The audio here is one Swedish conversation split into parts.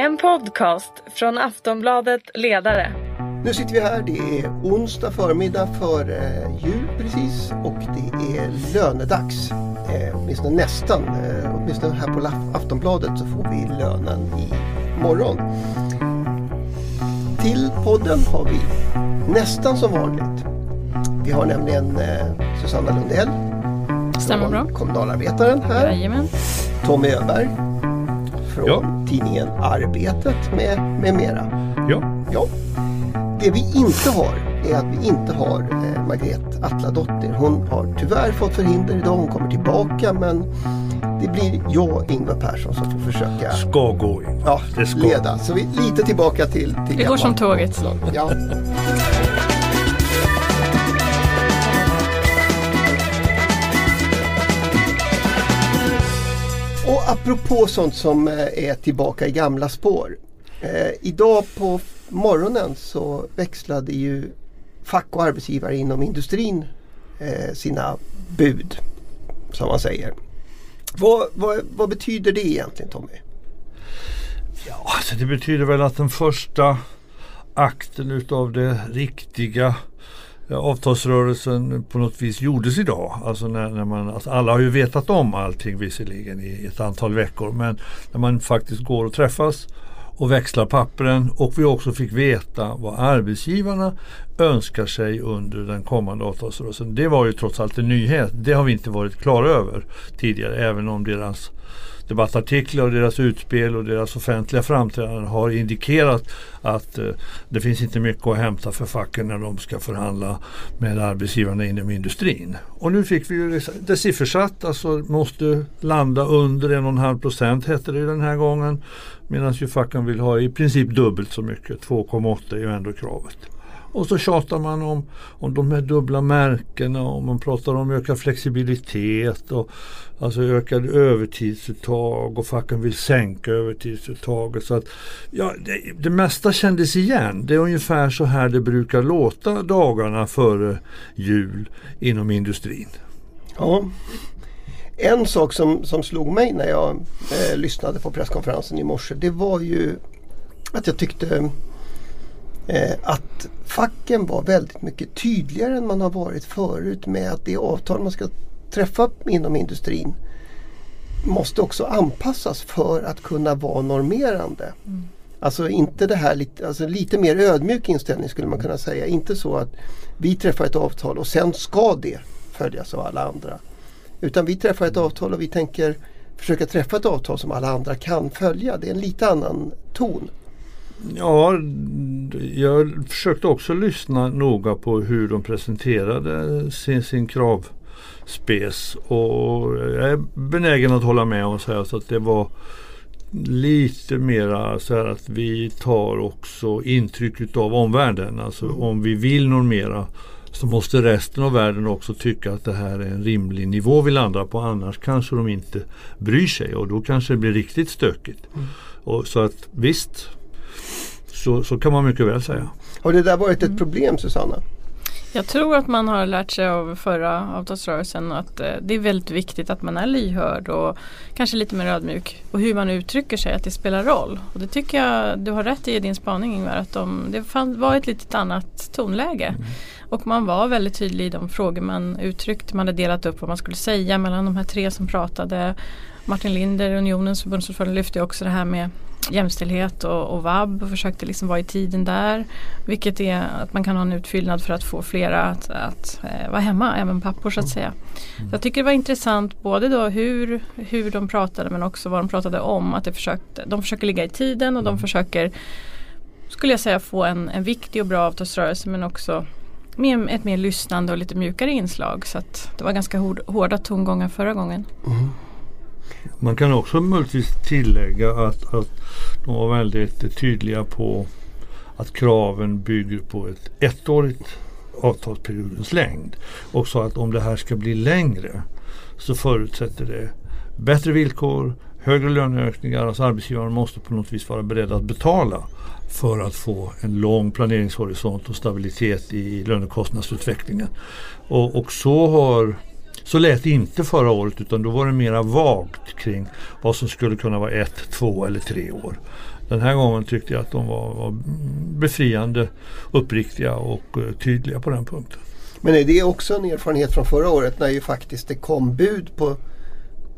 En podcast från Aftonbladet Ledare. Nu sitter vi här, det är onsdag förmiddag före jul precis och det är lönedags. Eh, åtminstone nästan, eh, åtminstone här på Aftonbladet så får vi lönen i morgon. Till podden har vi nästan som vanligt. Vi har nämligen eh, Susanna Lundell. Stämmer bra. Kommunalarbetaren här. Jajamän. Tommy Öberg från Ja. tidningen Arbetet med, med mera. Ja, Ja. Det vi inte har är att vi inte har eh, Margret Atladottir. Hon har tyvärr fått förhinder idag. Hon kommer tillbaka men det blir jag, Ingvar Persson, som får försöka ska gå in. ja, det ska. leda. Så vi är lite tillbaka till, till Det går som tåget. Ja. Apropå sånt som eh, är tillbaka i gamla spår. Eh, idag på morgonen så växlade ju fack och arbetsgivare inom industrin eh, sina bud, som man säger. Vad, vad, vad betyder det egentligen Tommy? Ja, alltså det betyder väl att den första akten utav det riktiga avtalsrörelsen på något vis gjordes idag. Alltså när, när man, alltså alla har ju vetat om allting visserligen i ett antal veckor men när man faktiskt går och träffas och växlar pappren och vi också fick veta vad arbetsgivarna önskar sig under den kommande avtalsrörelsen. Det var ju trots allt en nyhet. Det har vi inte varit klara över tidigare även om deras debattartiklar och deras utspel och deras offentliga framträdanden har indikerat att eh, det finns inte mycket att hämta för facken när de ska förhandla med arbetsgivarna inom industrin. Och nu fick vi ju det, det siffersatt, alltså måste landa under 1,5 procent hette det ju den här gången. Medan ju facken vill ha i princip dubbelt så mycket, 2,8 är ju ändå kravet. Och så tjatar man om, om de här dubbla märkena och man pratar om ökad flexibilitet och alltså ökad övertidsuttag och facken vill sänka övertidsuttaget. Så att, ja, det, det mesta kändes igen. Det är ungefär så här det brukar låta dagarna före jul inom industrin. Ja. En sak som, som slog mig när jag eh, lyssnade på presskonferensen i morse det var ju att jag tyckte eh, att facken var väldigt mycket tydligare än man har varit förut med att det avtal man ska träffa inom industrin måste också anpassas för att kunna vara normerande. Alltså inte det här alltså lite mer ödmjuk inställning skulle man kunna säga. Inte så att vi träffar ett avtal och sen ska det följas av alla andra. Utan vi träffar ett avtal och vi tänker försöka träffa ett avtal som alla andra kan följa. Det är en lite annan ton. Ja, jag försökte också lyssna noga på hur de presenterade sin, sin kravspes och jag är benägen att hålla med och säga så att det var lite mera så här att vi tar också intryck utav omvärlden. Alltså om vi vill normera så måste resten av världen också tycka att det här är en rimlig nivå vi landar på. Annars kanske de inte bryr sig och då kanske det blir riktigt stökigt. Och så att visst, så, så kan man mycket väl säga. Har det där varit ett problem Susanna? Jag tror att man har lärt sig av förra avtalsrörelsen att eh, det är väldigt viktigt att man är lyhörd och kanske lite mer ödmjuk. Och hur man uttrycker sig, att det spelar roll. Och det tycker jag du har rätt i din spaning Ingvar, att de, det fann, var ett litet annat tonläge. Och man var väldigt tydlig i de frågor man uttryckte. Man hade delat upp vad man skulle säga mellan de här tre som pratade. Martin Linder, Unionens förbundsordförande, lyfte också det här med jämställdhet och, och vab och försökte liksom vara i tiden där. Vilket är att man kan ha en utfyllnad för att få flera att, att eh, vara hemma, även pappor så att säga. Så jag tycker det var intressant både då hur, hur de pratade men också vad de pratade om. Att det försökte, de försöker ligga i tiden och de försöker skulle jag säga få en, en viktig och bra avtalsrörelse men också med ett mer lyssnande och lite mjukare inslag. Så att det var ganska hårda tongångar förra gången. Man kan också möjligtvis tillägga att, att de var väldigt tydliga på att kraven bygger på ett ettårigt avtalsperiodens längd. Och sa att om det här ska bli längre så förutsätter det bättre villkor, högre löneökningar. Alltså arbetsgivaren måste på något vis vara beredd att betala för att få en lång planeringshorisont och stabilitet i lönekostnadsutvecklingen. Och, och så har så lät det inte förra året utan då var det mera vagt kring vad som skulle kunna vara ett, två eller tre år. Den här gången tyckte jag att de var, var befriande uppriktiga och eh, tydliga på den punkten. Men är det också en erfarenhet från förra året när ju faktiskt det kom bud på,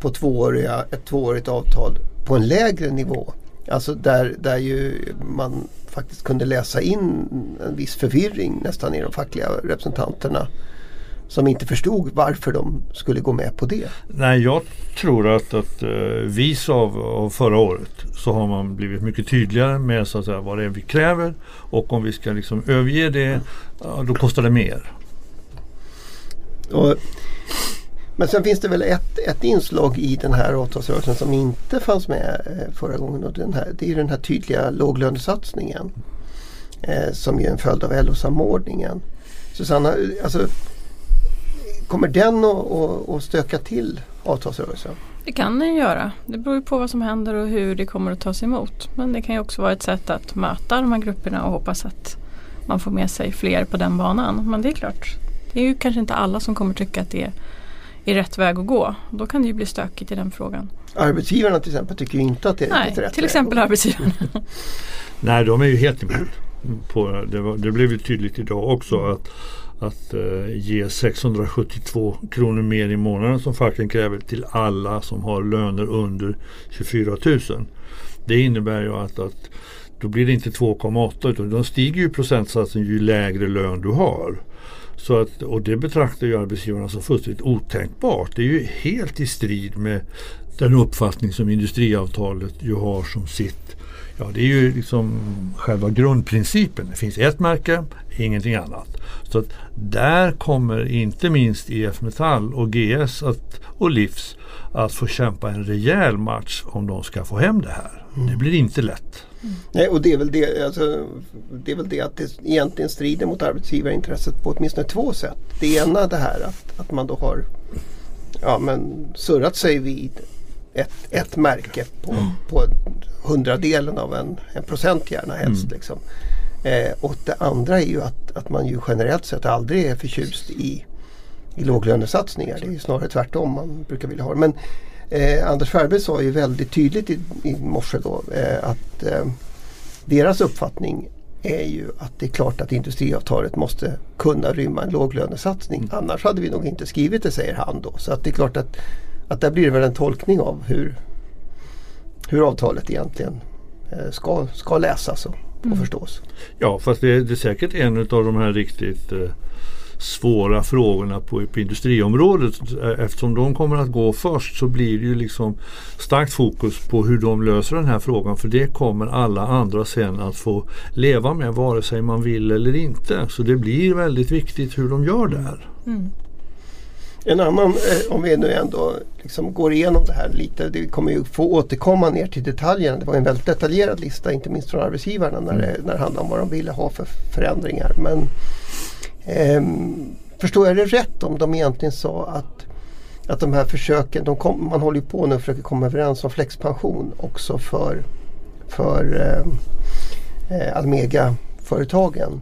på tvååriga, ett tvåårigt avtal på en lägre nivå? Alltså där, där ju man faktiskt kunde läsa in en viss förvirring nästan i de fackliga representanterna som inte förstod varför de skulle gå med på det. Nej, jag tror att, att uh, vis av, av förra året så har man blivit mycket tydligare med så att säga, vad det är vi kräver och om vi ska liksom överge det, då kostar det mer. Och, men sen finns det väl ett, ett inslag i den här avtalsrörelsen som inte fanns med eh, förra gången och den här, det är den här tydliga låglönesatsningen. Eh, som är en följd av LO-samordningen. Susanna, alltså, kommer den att stöka till avtalsrörelsen? Det kan den göra. Det beror på vad som händer och hur det kommer att tas emot. Men det kan ju också vara ett sätt att möta de här grupperna och hoppas att man får med sig fler på den banan. Men det är klart, det är ju kanske inte alla som kommer tycka att det är rätt väg att gå. Då kan det ju bli stökigt i den frågan. Arbetsgivarna till exempel tycker ju inte att det är Nej, rätt till exempel arbetsgivarna. Nej, de är ju helt emot. På, det, var, det blev ju tydligt idag också att, att eh, ge 672 kronor mer i månaden som facken kräver till alla som har löner under 24 000. Det innebär ju att, att då blir det inte 2,8 utan då stiger ju procentsatsen ju lägre lön du har. Så att, och det betraktar ju arbetsgivarna som fullständigt otänkbart. Det är ju helt i strid med den uppfattning som industriavtalet ju har som sitt Ja, det är ju liksom själva grundprincipen. Det finns ett märke, ingenting annat. Så att där kommer inte minst IF Metall och GS att, och Livs att få kämpa en rejäl match om de ska få hem det här. Mm. Det blir inte lätt. Mm. Nej, och det är, väl det, alltså, det är väl det att det egentligen strider mot arbetsgivarintresset på åtminstone två sätt. Det ena det här att, att man då har ja, men surrat sig vid ett, ett märke på, mm. på hundradelen av en, en procent gärna helst. Mm. Liksom. Eh, och det andra är ju att, att man ju generellt sett aldrig är förtjust i, i låglönesatsningar. Det är snarare tvärtom man brukar vilja ha Men eh, Anders Färbe sa ju väldigt tydligt i, i morse då eh, att eh, deras uppfattning är ju att det är klart att industriavtalet måste kunna rymma en låglönesatsning. Mm. Annars hade vi nog inte skrivit det säger han då. Så att det är klart att, att där blir det väl en tolkning av hur, hur avtalet egentligen eh, ska, ska läsas och, och mm. förstås. Ja fast det, det, är säkert en av de här riktigt eh, svåra frågorna på, på industriområdet. Eftersom de kommer att gå först så blir det ju liksom starkt fokus på hur de löser den här frågan. För det kommer alla andra sen att få leva med vare sig man vill eller inte. Så det blir väldigt viktigt hur de gör det här. Mm. En annan, eh, om vi nu ändå liksom går igenom det här lite. Det kommer ju få återkomma ner till detaljerna. Det var en väldigt detaljerad lista inte minst från arbetsgivarna när, mm. det, när det handlade om vad de ville ha för förändringar. Men Eh, förstår jag det rätt om de egentligen sa att, att de här försöken, de kom, man håller ju på nu och försöker komma överens om flexpension också för, för ehm, eh, Almega-företagen.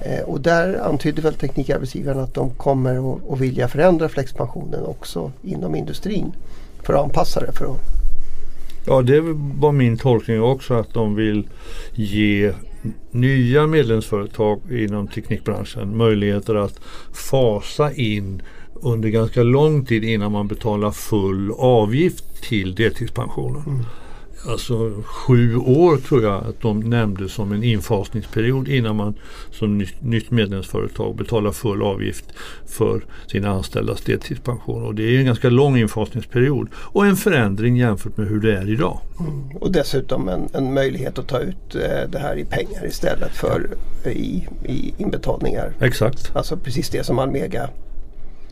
Eh, och där antyder väl Teknikarbetsgivarna att de kommer att, att vilja förändra flexpensionen också inom industrin för att anpassa det. För att... Ja det var min tolkning också att de vill ge nya medlemsföretag inom teknikbranschen möjligheter att fasa in under ganska lång tid innan man betalar full avgift till deltidspensionen. Mm. Alltså sju år tror jag att de nämnde som en infasningsperiod innan man som nytt medlemsföretag betalar full avgift för sina anställdas deltidspension. Och det är en ganska lång infasningsperiod och en förändring jämfört med hur det är idag. Mm. Och dessutom en, en, möjlighet att ta ut eh, det här i pengar istället för i, i inbetalningar. Exakt. Alltså precis det som Almega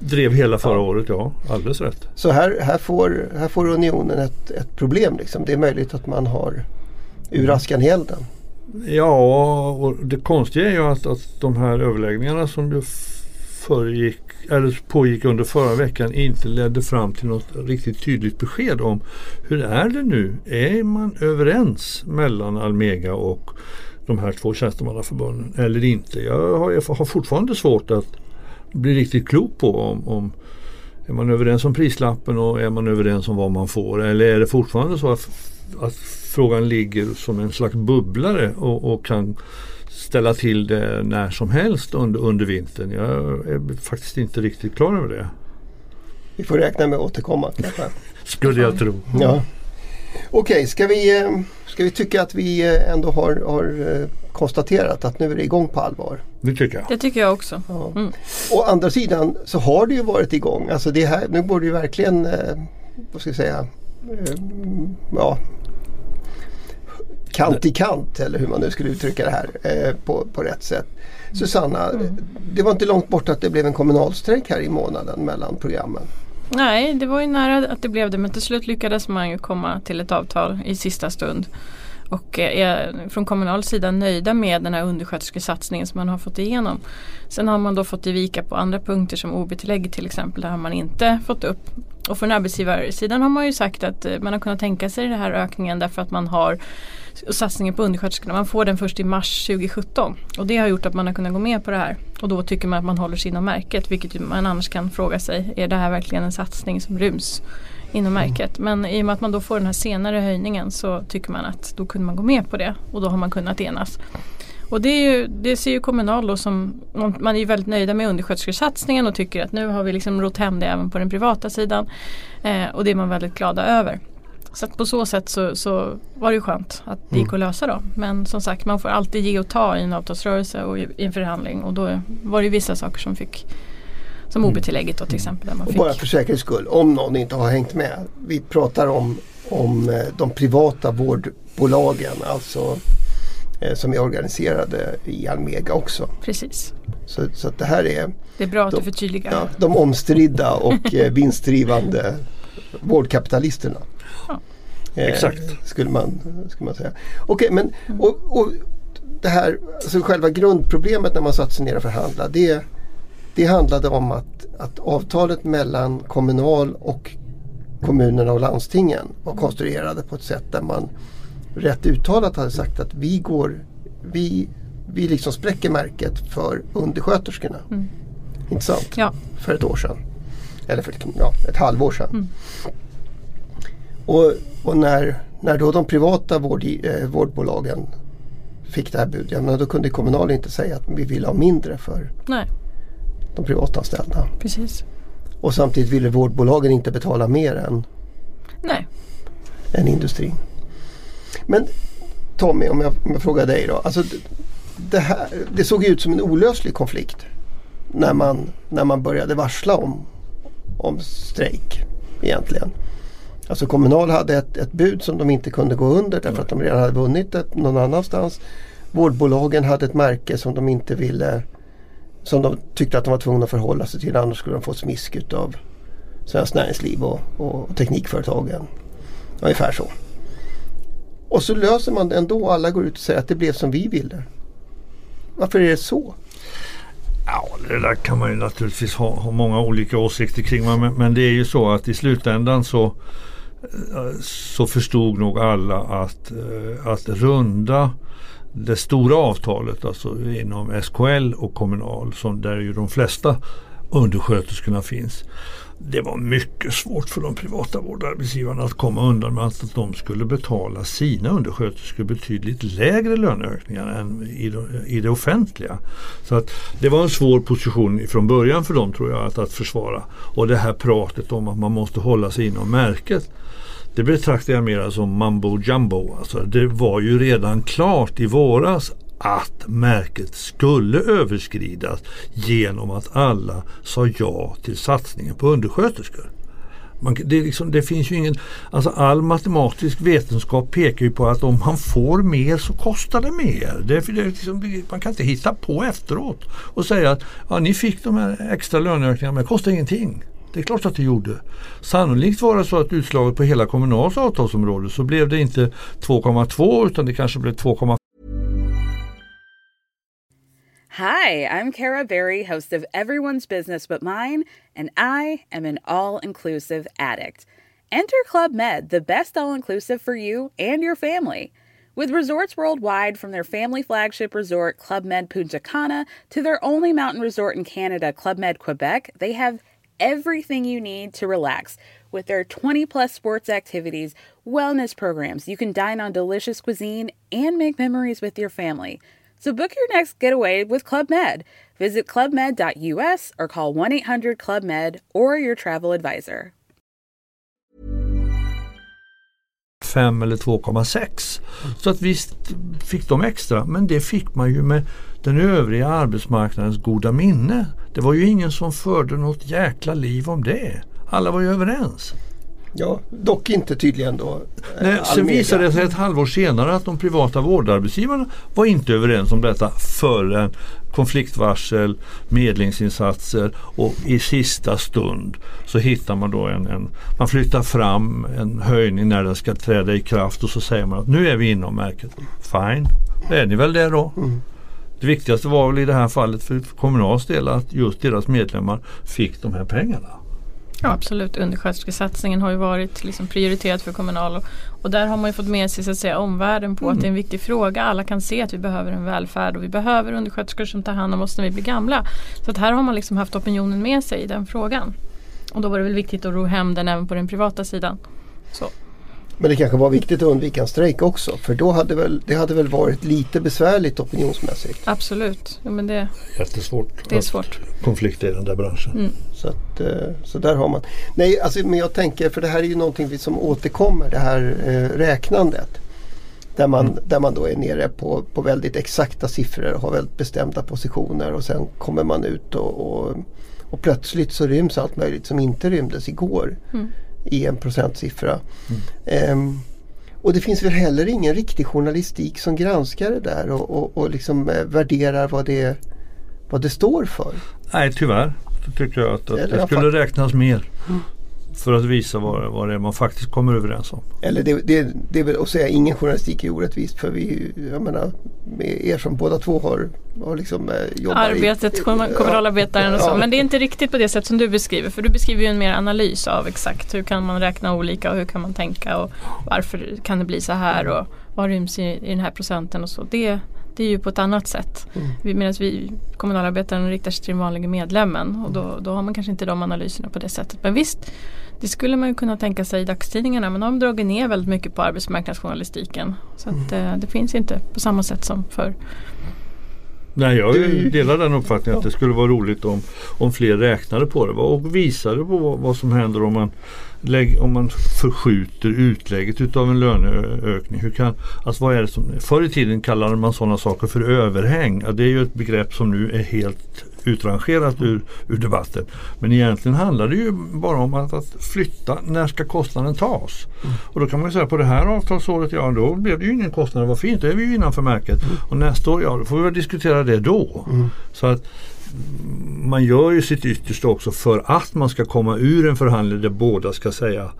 Drev hela förra ja. året, ja. Alldeles rätt. Så här, här, får, här får unionen ett, ett problem. Liksom. Det är möjligt att man har ur askan i elden. Ja, och det konstiga är ju att, att de här överläggningarna som ju föregick, eller pågick under förra veckan inte ledde fram till något riktigt tydligt besked om hur är det nu? Är man överens mellan Almega och de här två tjänstemannaförbunden eller inte? Jag har, jag har fortfarande svårt att bli riktigt klok på om, om Är man överens om prislappen och är man överens om vad man får? Eller är det fortfarande så att, att frågan ligger som en slags bubblare och, och kan ställa till det när som helst under, under vintern? Jag är faktiskt inte riktigt klar över det. Vi får räkna med att återkomma kanske. Skulle jag tro. Ja. Okej, okay, ska, vi, eh, ska vi tycka att vi eh, ändå har, har eh, konstaterat att nu är det igång på allvar? Det tycker jag. Det tycker jag också. Ja. Mm. Å andra sidan så har det ju varit igång. Alltså det här, nu borde ju verkligen, vad ska jag säga, ja, kant i kant eller hur man nu skulle uttrycka det här på, på rätt sätt. Susanna, mm. det var inte långt bort att det blev en kommunalstrejk här i månaden mellan programmen. Nej, det var ju nära att det blev det men till slut lyckades man ju komma till ett avtal i sista stund. Och eh, är från kommunal sida nöjda med den här undersköterskesatsningen som man har fått igenom. Sen har man då fått ge vika på andra punkter som OB-tillägg till exempel. Där har man inte fått upp. Och från arbetsgivarsidan har man ju sagt att eh, man har kunnat tänka sig den här ökningen därför att man har satsningen på undersköterskorna. Man får den först i mars 2017 och det har gjort att man har kunnat gå med på det här. Och då tycker man att man håller sig inom märket vilket man annars kan fråga sig. Är det här verkligen en satsning som ryms inom märket? Men i och med att man då får den här senare höjningen så tycker man att då kunde man gå med på det och då har man kunnat enas. Och det, ju, det, ser ju Kommunal då som, man är ju väldigt nöjda med undersköterskesatsningen och tycker att nu har vi liksom rott hem det även på den privata sidan. Eh, och det är man väldigt glada över. Så på så sätt så, så, var det ju skönt att det gick mm. att lösa då. Men som sagt man får alltid ge och ta i en avtalsrörelse och i, i en förhandling och då var det vissa saker som fick som. OB-tillägget då till exempel. Där man och fick. bara för säkerhets skull, om någon inte har hängt med. Vi pratar om, om eh, de privata vårdbolagen, alltså eh, som är organiserade i Almega också. Precis. Så, så det här är Det är bra att de, du förtydligar. Ja, de omstridda och eh, vinstdrivande vårdkapitalisterna. Eh, Exakt. Skulle man, skulle man säga. Okej, okay, men mm. och, och det här, alltså själva grundproblemet när man satt sig ner och förhandlade. Det, det handlade om att, att avtalet mellan kommunal och kommunerna och landstingen var konstruerade på ett sätt där man rätt uttalat hade sagt att vi går, vi, vi liksom spräcker märket för undersköterskorna. Mm. Inte sant? Ja. För ett år sedan. Eller för ett, ja, ett halvår sedan. Mm. Och, och, när, när då de privata vård, eh, vårdbolagen fick det här budet, ja, då kunde Kommunal inte säga att vi vill ha mindre för Nej. De privatanställda. Precis. Och samtidigt ville vårdbolagen inte betala mer än, Nej. än industrin. Men Tommy, om jag, om jag frågar dig då. Alltså, det, här, det såg ut som en olöslig konflikt när man, när man började varsla om, om strejk egentligen. Alltså Kommunal hade ett, ett bud som de inte kunde gå under därför att de redan hade vunnit det någon annanstans. Vårdbolagen hade ett märke som de inte ville som de tyckte att de var tvungna att förhålla sig till annars skulle de få smisk av Svenskt Näringsliv och, och teknikföretagen. Ungefär så. Och så löser man det ändå. Alla går ut och säger att det blev som vi ville. Varför är det så? Ja, det där kan man ju naturligtvis ha, ha många olika åsikter kring. Men, men, det är ju så att i slutändan så eh, så förstod nog alla att, eh, att runda det stora avtalet alltså inom SKL och Kommunal som där ju de flesta undersköterskorna finns det var mycket svårt för de privata vårdarbetsgivarna att komma undan med att de skulle betala sina undersköterskor betydligt lägre löneökningar än i det, i det offentliga. Så att det var en svår position från början för dem tror jag att, att försvara. Och det här pratet om att man måste hålla sig inom märket det betraktar jag mer som mambo jumbo. Alltså det var ju redan klart i våras att märket skulle överskridas genom att alla sa ja till satsningen på undersköterskor. Man, det, liksom, det, finns ju ingen, alltså all matematisk vetenskap pekar ju på att om man får mer så kostar det mer. Det, det liksom, man kan inte hitta på efteråt och säga att ja, ni fick de här extra löneökningarna men det kostar ingenting. Det är klart att det gjorde. Sannolikt var det så att utslaget på hela Kommunals avtalsområde så blev det inte 2,2 utan det kanske blev 2,5 Hi, I'm Kara Berry, host of Everyone's Business But Mine, and I am an all inclusive addict. Enter Club Med, the best all inclusive for you and your family. With resorts worldwide, from their family flagship resort, Club Med Punta Cana, to their only mountain resort in Canada, Club Med Quebec, they have everything you need to relax. With their 20 plus sports activities, wellness programs, you can dine on delicious cuisine and make memories with your family. So book your next getaway with Club Med. Visit clubmed.us or call 1 800 Club Med or your travel advisor. 5 eller 2,6. Så att visst fick de extra men det fick man ju med den övriga arbetsmarknadens goda minne. Det var ju ingen som förde något jäkla liv om det. Alla var ju överens. Ja, dock inte tydligen då. eh, Nej, sen visade det sig ett halvår senare att de privata vårdarbetsgivarna var inte överens om detta förrän konfliktvarsel, medlingsinsatser och i sista stund så hittar man då en, en man flyttar fram en höjning när den ska träda i kraft och så säger man att nu är vi inom märket. Fine, då är ni väl det då. Det viktigaste var väl i det här fallet för Kommunals del att just deras medlemmar fick de här pengarna. Ja absolut, undersköterskesatsningen har ju varit liksom prioriterat för Kommunal och, och där har man ju fått med sig så att säga, omvärlden på att det är en viktig fråga. Alla kan se att vi behöver en välfärd och vi behöver undersköterskor som tar hand om oss när vi blir gamla. Så att här har man liksom haft opinionen med sig i den frågan. Och då var det väl viktigt att ro hem den även på den privata sidan. Så. Men det kanske var viktigt att undvika en strejk också. För då hade väl, det hade väl varit lite besvärligt opinionsmässigt. Absolut, ja, men det, Jättesvårt. det är svårt. Konflikta i den där branschen. Så, att, eh, så där har man. Nej, alltså, men jag tänker, för det här är ju någonting vi- som återkommer, det här eh, räknandet. Där man, där man då är nere på, på väldigt exakta siffror och har väldigt bestämda positioner och sen kommer man ut och, och, och plötsligt så ryms allt möjligt som inte rymdes igår i en procentsiffra. Ehm, och det finns väl heller ingen riktig journalistik som granskar det där och, och, och liksom eh, värderar vad det, vad det står för. Nej tyvärr. Så tycker jag att, att det skulle räknas mer. För att visa vad, vad det är man faktiskt kommer överens om. Eller det, det, det är väl att säga ingen journalistik är orättvist för vi, jag menar, med er som båda två har, har liksom eh, jobbat Arbetet, i, kommun- kommunalarbetaren och så. Ja. Men det är inte riktigt på det sätt som du beskriver. För du beskriver ju en mer analys av exakt hur kan man räkna olika och hur kan man tänka och varför kan det bli så här och vad ryms i, i den här procenten och så. Det, det är ju på ett annat sätt. Vi, medan vi kommunalarbetaren riktar sig till den vanliga medlemmen och då, då har man kanske inte de analyserna på det sättet. Men visst, det skulle man ju kunna tänka sig i dagstidningarna men de har dragit ner väldigt mycket på arbetsmarknadsjournalistiken. Så att, eh, det finns inte på samma sätt som förr. Nej, jag delar den uppfattningen att det skulle vara roligt om, om fler räknade på det och visade på vad, vad som händer om man, om man förskjuter utlägget utav en löneökning. Hur kan, alltså vad är det som, förr i tiden kallade man sådana saker för överhäng. Ja, det är ju ett begrepp som nu är helt utrangerat ur, ur debatten. Men egentligen handlar det ju bara om att, att flytta, när ska kostnaden tas? Och då kan man ju säga på det här avtalsåret, ja då blev det ju ingen kostnad, vad fint, då är vi ju innanför märket. Och nästa år, ja då får vi väl diskutera det då. Så att mm, man gör ju sitt yttersta också för att man ska komma ur en förhandling där båda ska säga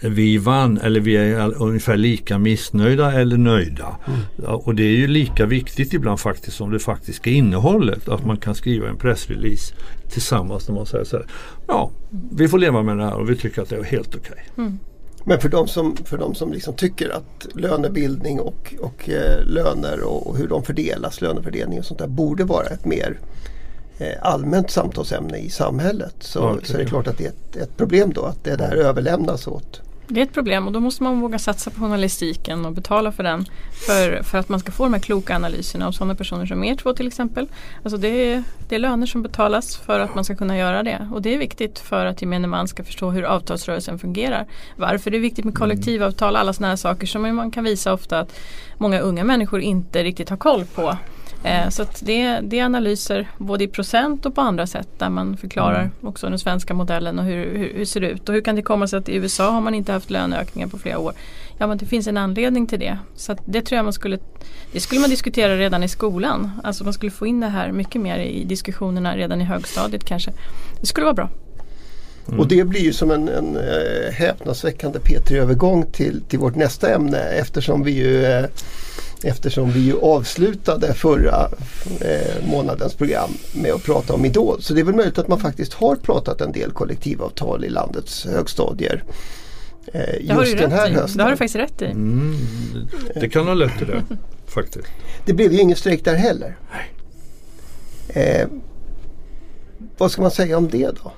vi vann eller vi är ungefär lika missnöjda eller nöjda. Ja, och det är ju lika viktigt ibland faktiskt som det faktiska innehållet. Att man kan skriva en pressrelease tillsammans när man säger så här. Ja, vi får leva med det här och vi tycker att det är helt okej. Men för de som, för de som liksom tycker att lönebildning och, och eh, löner och, och hur de fördelas, lönefördelning och sånt där borde vara ett mer allmänt samtalsämne i samhället. Så, Ja, så är det klart att det är ett, ett problem då att det där överlämnas åt Det är ett problem och då måste man våga satsa på journalistiken och betala för den. För, för att man ska få de här kloka analyserna av sådana personer som er två till exempel. Alltså det, är, det är löner som betalas för att man ska kunna göra det. Och det är viktigt för att gemene man ska förstå hur avtalsrörelsen fungerar. Varför det är viktigt med kollektivavtal, alla sådana här saker som man kan visa ofta att många unga människor inte riktigt har koll på. Eh, Så att det, det är analyser både i procent och på andra sätt där man förklarar också den svenska modellen och hur, hur, hur ser det ut och hur kan det komma sig att i USA har man inte haft löneökningar på flera år. Ja men det finns en anledning till det. Så att det tror jag man skulle Det skulle man diskutera redan i skolan. Alltså man skulle få in det här mycket mer i diskussionerna redan i högstadiet kanske. Det skulle vara bra. Och det blir ju som en, en eh, häpnadsväckande P3-övergång till, till vårt nästa ämne eftersom vi ju, eh, eftersom vi ju avslutade förra eh, månadens program med att prata om Idol. Så det är väl möjligt att man faktiskt har pratat en del kollektivavtal i landets högstadier. Eh, just den här i. hösten. Det har du faktiskt rätt i. Mm, det kan ha lett till det faktiskt. Det blev ju ingen strejk där heller. Eh, vad ska man säga om det då?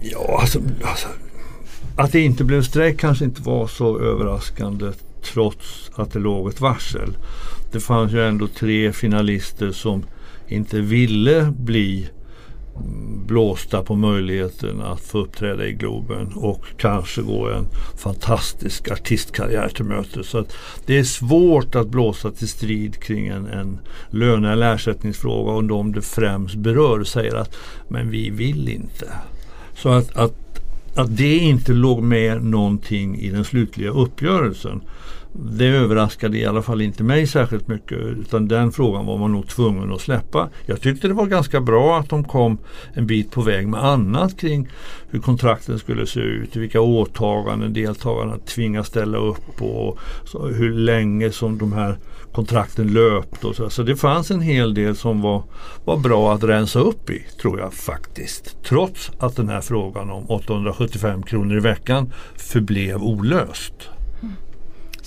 Ja, alltså, alltså, att det inte blev strejk kanske inte var så överraskande trots att det låg ett varsel. Det fanns ju ändå tre finalister som inte ville bli blåsta på möjligheten att få uppträda i Globen och kanske gå en fantastisk artistkarriär till mötes. Så att det är svårt att blåsa till strid kring en, en löne eller ersättningsfråga om de det främst berör säger att men vi vill inte. Så att, att, att det inte låg med någonting i den slutliga uppgörelsen det överraskade i alla fall inte mig särskilt mycket utan den frågan var man nog tvungen att släppa. Jag tyckte det var ganska bra att de kom en bit på väg med annat kring hur kontrakten skulle se ut, vilka åtaganden deltagarna tvingas ställa upp på och hur länge som de här kontrakten löpte. Och så. så det fanns en hel del som var, var bra att rensa upp i tror jag faktiskt. Trots att den här frågan om 875 kronor i veckan förblev olöst.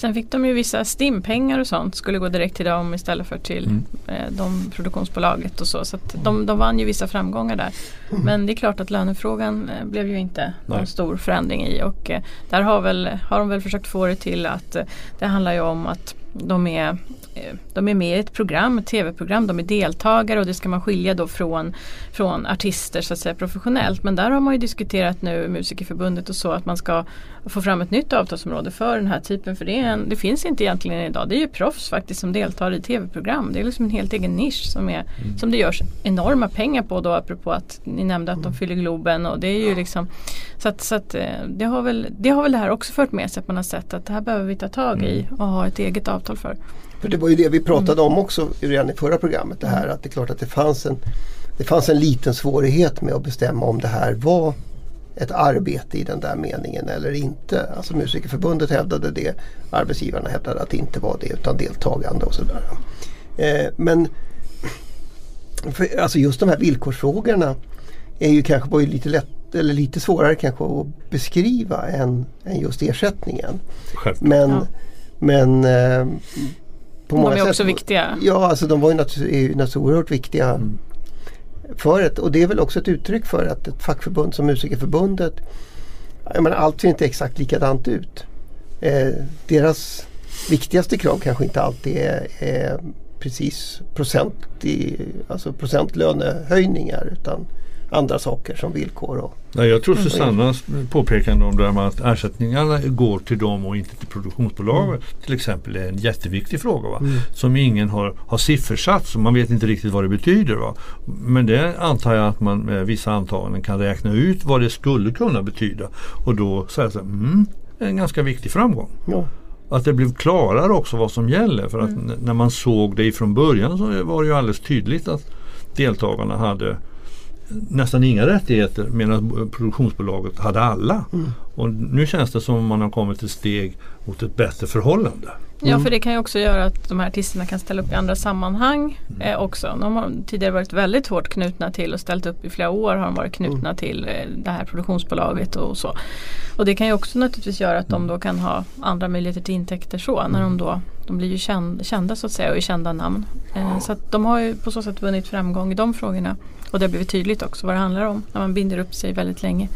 Sen fick de ju vissa stimpengar och sånt skulle gå direkt till dem istället för till mm. eh, de produktionsbolaget och så. Så de, de vann ju vissa framgångar där. Mm. Men det är klart att lönefrågan eh, blev ju inte Nej. någon stor förändring i och eh, där har, väl, har de väl försökt få det till att eh, det handlar ju om att de är Eh, de är med i ett program, ett tv-program, de är deltagare och det ska man skilja då från, från artister så att säga professionellt. Men där har man ju diskuterat nu Musikerförbundet och så att man ska få fram ett nytt avtalsområde för den här typen. För det, en, det finns inte egentligen idag. Det är ju proffs faktiskt som deltar i tv-program. Det är liksom en helt egen nisch som, är, mm. som det görs enorma pengar på då apropå att ni nämnde att mm. de fyller Globen och det är ju liksom så att, så att eh, det, har väl, det har väl det här också fört med sig att man har sett att det här behöver vi ta tag i mm. och ha ett eget avtal för. För det var ju det vi pratade om också redan i förra programmet. Det här att det är klart att det fanns en, det fanns en liten svårighet med att bestämma om det här var ett arbete i den där meningen eller inte. Alltså Musikerförbundet hävdade det, arbetsgivarna hävdade att det inte var det utan deltagande och sådär. Eh, men för, alltså just de här villkorsfrågorna är ju kanske var ju lite lätt eller lite svårare kanske att beskriva än, än just ersättningen. Självklart. Men, ja. Men eh, på många de är också viktiga. Ja, alltså de var ju naturligtvis oerhört viktiga mm. för ett, och det är väl också ett uttryck för att ett fackförbund som Musikerförbundet, jag menar allt ser inte exakt likadant ut. Eh, deras viktigaste krav kanske inte alltid är, är precis procent i, alltså procentlönehöjningar utan andra saker som villkor. Och, ja, jag tror Susannas påpekande om det här att ersättningarna går till dem och inte till produktionsbolaget mm. till exempel är en jätteviktig fråga. Va? Mm. Som ingen har, har siffersatt så man vet inte riktigt vad det betyder. Va? Men det antar jag att man med vissa antaganden kan räkna ut vad det skulle kunna betyda och då säga så här, mm, en ganska viktig framgång. Ja. Att det blev klarare också vad som gäller. För att mm. när man såg det ifrån början så var det ju alldeles tydligt att deltagarna hade nästan inga rättigheter medan produktionsbolaget hade alla. Mm. Och nu känns det som om man har kommit ett steg mot ett bättre förhållande. Mm. Ja för det kan ju också göra att de här artisterna kan ställa upp i andra sammanhang mm. eh, också. De har tidigare varit väldigt hårt knutna till och ställt upp i flera år har de varit knutna mm. till eh, det här produktionsbolaget och så. Och det kan ju också naturligtvis göra att de mm. då kan ha andra möjligheter till intäkter så när de mm. då de blir ju känd, kända så att säga och är kända namn. Eh, så att de har ju på så sätt vunnit framgång i de frågorna. Och det har blivit tydligt också vad det handlar om när man binder upp sig väldigt länge.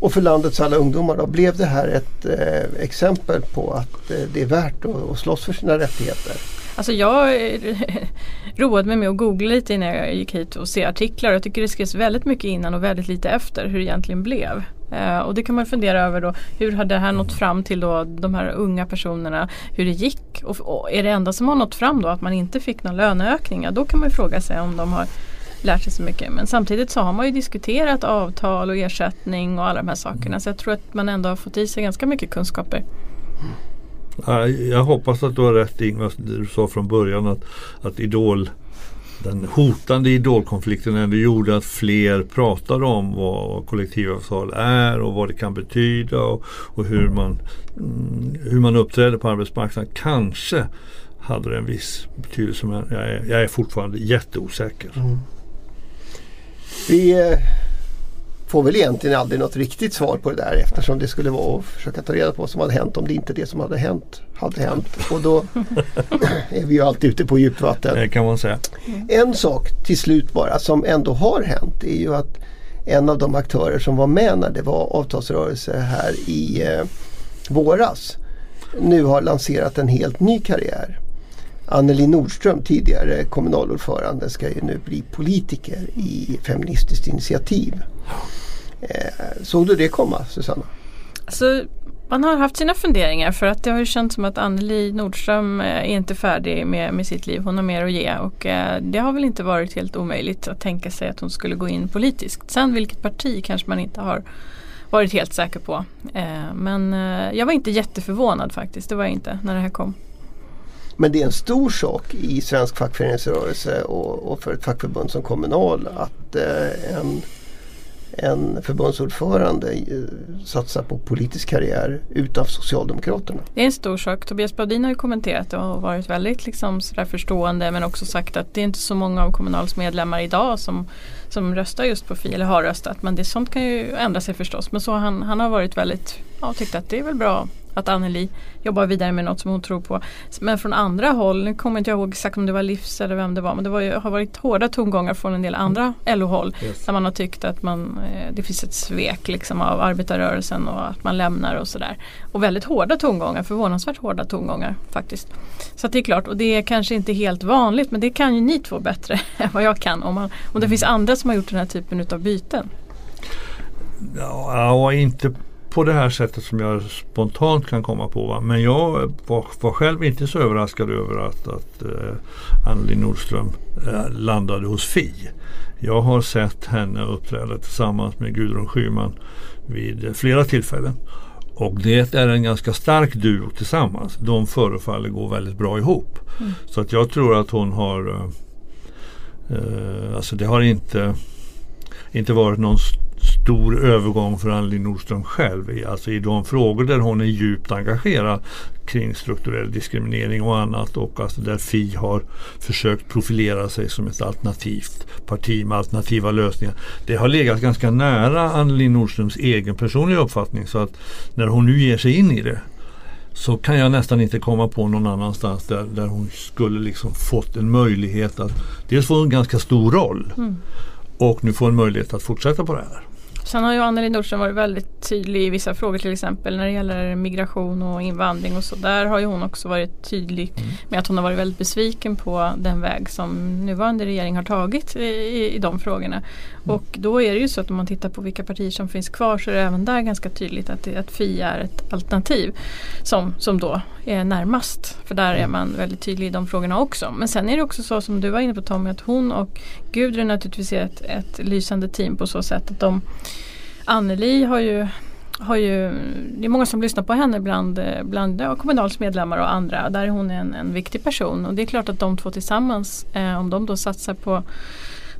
Och för landets alla ungdomar då, blev det här ett eh, exempel på att eh, det är värt att, att slåss för sina rättigheter? Alltså jag eh, roade mig med att googla lite innan jag gick hit och se artiklar. Jag tycker det skrevs väldigt mycket innan och väldigt lite efter hur det egentligen blev. Eh, och det kan man fundera över då. Hur har det här nått fram till då de här unga personerna? Hur det gick? Och, och är det enda som har nått fram då att man inte fick någon löneökning? Ja, då kan man fråga sig om de har lärt sig så mycket. Men samtidigt så har man ju diskuterat avtal och ersättning och alla de här sakerna. Så jag tror att man ändå har fått i sig ganska mycket kunskaper. Jag hoppas att du har rätt Ingvar, du sa från början att, att Idol den hotande idolkonflikten ändå gjorde att fler pratade om vad kollektivavtal är och vad det kan betyda och, och hur, man, mm, hur man uppträder på arbetsmarknaden. Kanske hade det en viss betydelse men jag är, jag är fortfarande jätteosäker. Mm. Vi eh, får väl egentligen aldrig något riktigt svar på det där eftersom det skulle vara att försöka ta reda på vad som hade hänt om det inte det som hade hänt hade hänt. Och då är vi ju alltid ute på djupt vatten. Det kan man säga. En sak till slut bara som ändå har hänt är ju att en av de aktörer som var med när det var avtalsrörelse här i eh, våras nu har lanserat en helt ny karriär. Anneli Nordström, tidigare kommunalordförande, ska ju nu bli politiker i Feministiskt initiativ. Eh, såg du det komma Susanna? Alltså, man har haft sina funderingar för att det har ju känts som att Anneli Nordström eh, är inte färdig med, med sitt liv. Hon har mer att ge och eh, det har väl inte varit helt omöjligt att tänka sig att hon skulle gå in politiskt. Sen vilket parti kanske man inte har varit helt säker på. Eh, men eh, jag var inte jätteförvånad faktiskt, det var jag inte när det här kom. Men det är en stor sak i svensk fackföreningsrörelse och, och för ett fackförbund som Kommunal att eh, en en förbundsordförande eh, satsar på politisk karriär utanför Socialdemokraterna. Det är en stor sak. Tobias Baudin har ju kommenterat det och varit väldigt liksom sådär förstående men också sagt att det är inte så många av Kommunals medlemmar idag som, som röstar just på Fi eller har röstat. Men det, sånt kan ju ändra sig förstås. Men så han, han har varit väldigt, ja tyckt att det är väl bra att Anneli jobbar vidare med något som hon tror på. Men från andra håll, nu kommer inte jag ihåg exakt om det var Livs eller vem det var, men det var ju, har varit hårda tongångar från en del andra LO-håll. Yes. Där man har tyckt att man, eh, det finns ett svek liksom av arbetarrörelsen och att man lämnar och sådär. Och väldigt hårda tongångar, förvånansvärt hårda tongångar faktiskt. Så det är klart, och det är kanske inte helt vanligt men det kan ju ni två bättre än vad jag kan om, man, om det finns andra som har gjort den här typen av byten. Ja, inte på det här sättet som jag spontant kan komma på. Va? Men jag var, var, själv inte så överraskad över att, att uh, Anneli Nordström uh, landade hos Fi. Jag har sett henne uppträda tillsammans med Gudrun Schyman vid uh, flera tillfällen. Och det är en ganska stark duo tillsammans. De förefaller gå väldigt bra ihop. Mm. Så att jag tror att hon har uh, Alltså det har inte inte varit någon stor övergång för Anneli Nordström själv. Alltså i de frågor där hon är djupt engagerad kring strukturell diskriminering och annat och alltså där Fi har försökt profilera sig som ett alternativt parti med alternativa lösningar. Det har legat ganska nära Anneli Nordströms egen personliga uppfattning så att när hon nu ger sig in i det så kan jag nästan inte komma på någon annanstans där, där hon skulle liksom fått en möjlighet att dels få en ganska stor roll mm. och nu få en möjlighet att fortsätta på det här. Sen har ju Anneli Nordström varit väldigt tydlig i vissa frågor till exempel när det gäller migration och invandring och så. Där har ju hon också varit tydlig mm. med att hon har varit väldigt besviken på den väg som nuvarande regering har tagit i, i de frågorna. Mm. Och då är det ju så att om man tittar på vilka partier som finns kvar så är det även där ganska tydligt att, att Fi är ett alternativ som, som då är närmast. För där är mm. man väldigt tydlig i de frågorna också. Men sen är det också så som du var inne på Tommy att hon och Gudrun naturligtvis är ett, ett lysande team på så sätt att de Anneli har ju har ju, det är många som lyssnar på henne bland, bland ja, Kommunals medlemmar och andra. Där är hon en, en viktig person och det är klart att de två tillsammans, eh, om de då satsar på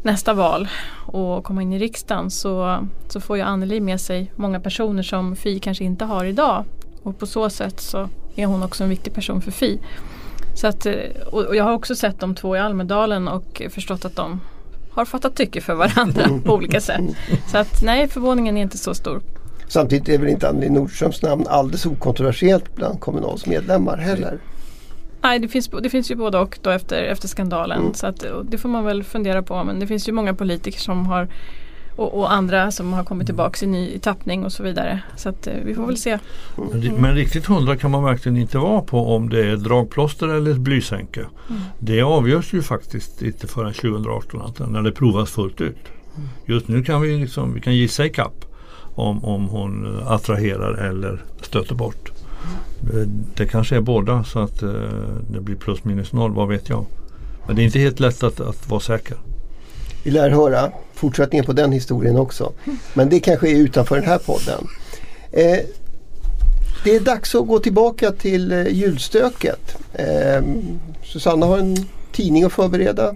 nästa val och komma in i riksdagen så, så får ju Anneli med sig många personer som Fi kanske inte har idag. Och på så sätt så är hon också en viktig person för Fi. Så att, eh, och jag har också sett de två i Almedalen och förstått att de har fattat tycke för varandra på olika sätt. Så att nej, förvåningen är inte så stor. Samtidigt är väl inte Anneli Nordströms namn alldeles okontroversiellt bland Kommunals medlemmar heller. Nej, det finns, det finns ju både och då efter, efter skandalen. Mm. Så att, det får man väl fundera på. Men det finns ju många politiker som har och, och, andra som har kommit tillbaka i ny tappning och så vidare. Så att, eh, vi får väl se. Mm. Men riktigt hundra kan man verkligen inte vara på om det är dragplåster eller ett blysänke. Mm. Det avgörs ju faktiskt inte förrän 2018 när det provas fullt ut. Mm. Just nu kan vi, liksom, vi kan gissa i kapp om, om hon attraherar eller stöter bort. Det, det kanske är båda så att eh, det blir plus minus noll, vad vet jag. Men det är inte helt lätt att, att vara säker. Vi lär höra fortsättningen på den historien också. Men det kanske är utanför den här podden. Eh, det är dags att gå tillbaka till eh, julstöket. Eh, Susanna har en tidning att förbereda.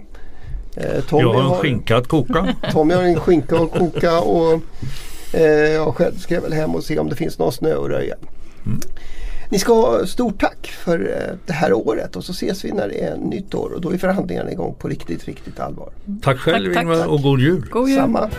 Eh, Tommy jag har en har, skinka att koka. Tommy har en skinka att koka och eh, jag själv ska väl hem och se om det finns någon snö att röja. Mm. Ni ska ha stort tack för eh, det här året och så ses vi när det är nytt år och då är förhandlingarna igång på riktigt, riktigt allvar. Tack själv tack, Ingvar och god jul! God jul! Samma!